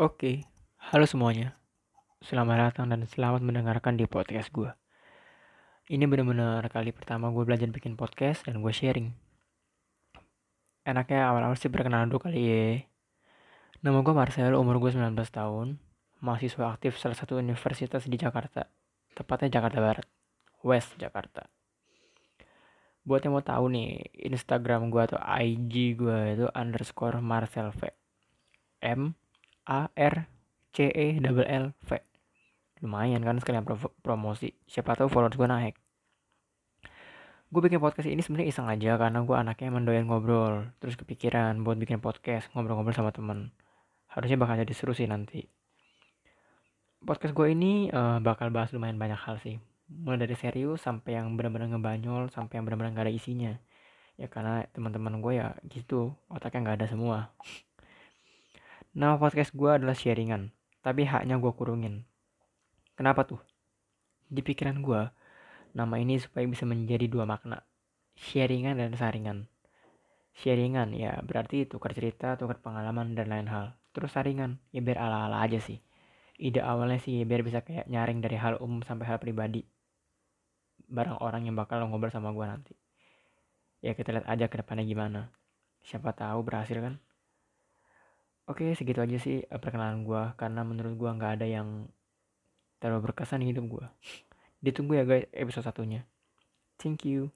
Oke, halo semuanya. Selamat datang dan selamat mendengarkan di podcast gue. Ini bener-bener kali pertama gue belajar bikin podcast dan gue sharing. Enaknya awal-awal sih perkenalan dulu kali ya. Nama gue Marcel, umur gue 19 tahun. Mahasiswa aktif salah satu universitas di Jakarta. Tepatnya Jakarta Barat. West Jakarta. Buat yang mau tahu nih, Instagram gue atau IG gue itu underscore Marcel V. M A R C E double L V. Lumayan kan sekalian pro promosi. Siapa tahu followers gue naik. Gue bikin podcast ini sebenarnya iseng aja karena gue anaknya mendoyan ngobrol. Terus kepikiran buat bikin podcast ngobrol-ngobrol sama temen. Harusnya bakal jadi seru sih nanti. Podcast gue ini uh, bakal bahas lumayan banyak hal sih. Mulai dari serius sampai yang benar-benar ngebanyol sampai yang benar-benar gak ada isinya. Ya karena teman-teman gue ya gitu otaknya nggak ada semua Nama podcast gue adalah sharingan, tapi haknya gue kurungin. Kenapa tuh? Di pikiran gue, nama ini supaya bisa menjadi dua makna. Sharingan dan saringan. Sharingan ya berarti tukar cerita, tukar pengalaman dan lain hal. Terus saringan ya biar ala-ala aja sih. Ide awalnya sih biar bisa kayak nyaring dari hal umum sampai hal pribadi. Barang orang yang bakal ngobrol sama gue nanti. Ya kita lihat aja ke depannya gimana. Siapa tahu berhasil kan? Oke, segitu aja sih eh, perkenalan gue karena menurut gue nggak ada yang terlalu berkesan di hidup gue. Ditunggu ya guys episode satunya. Thank you.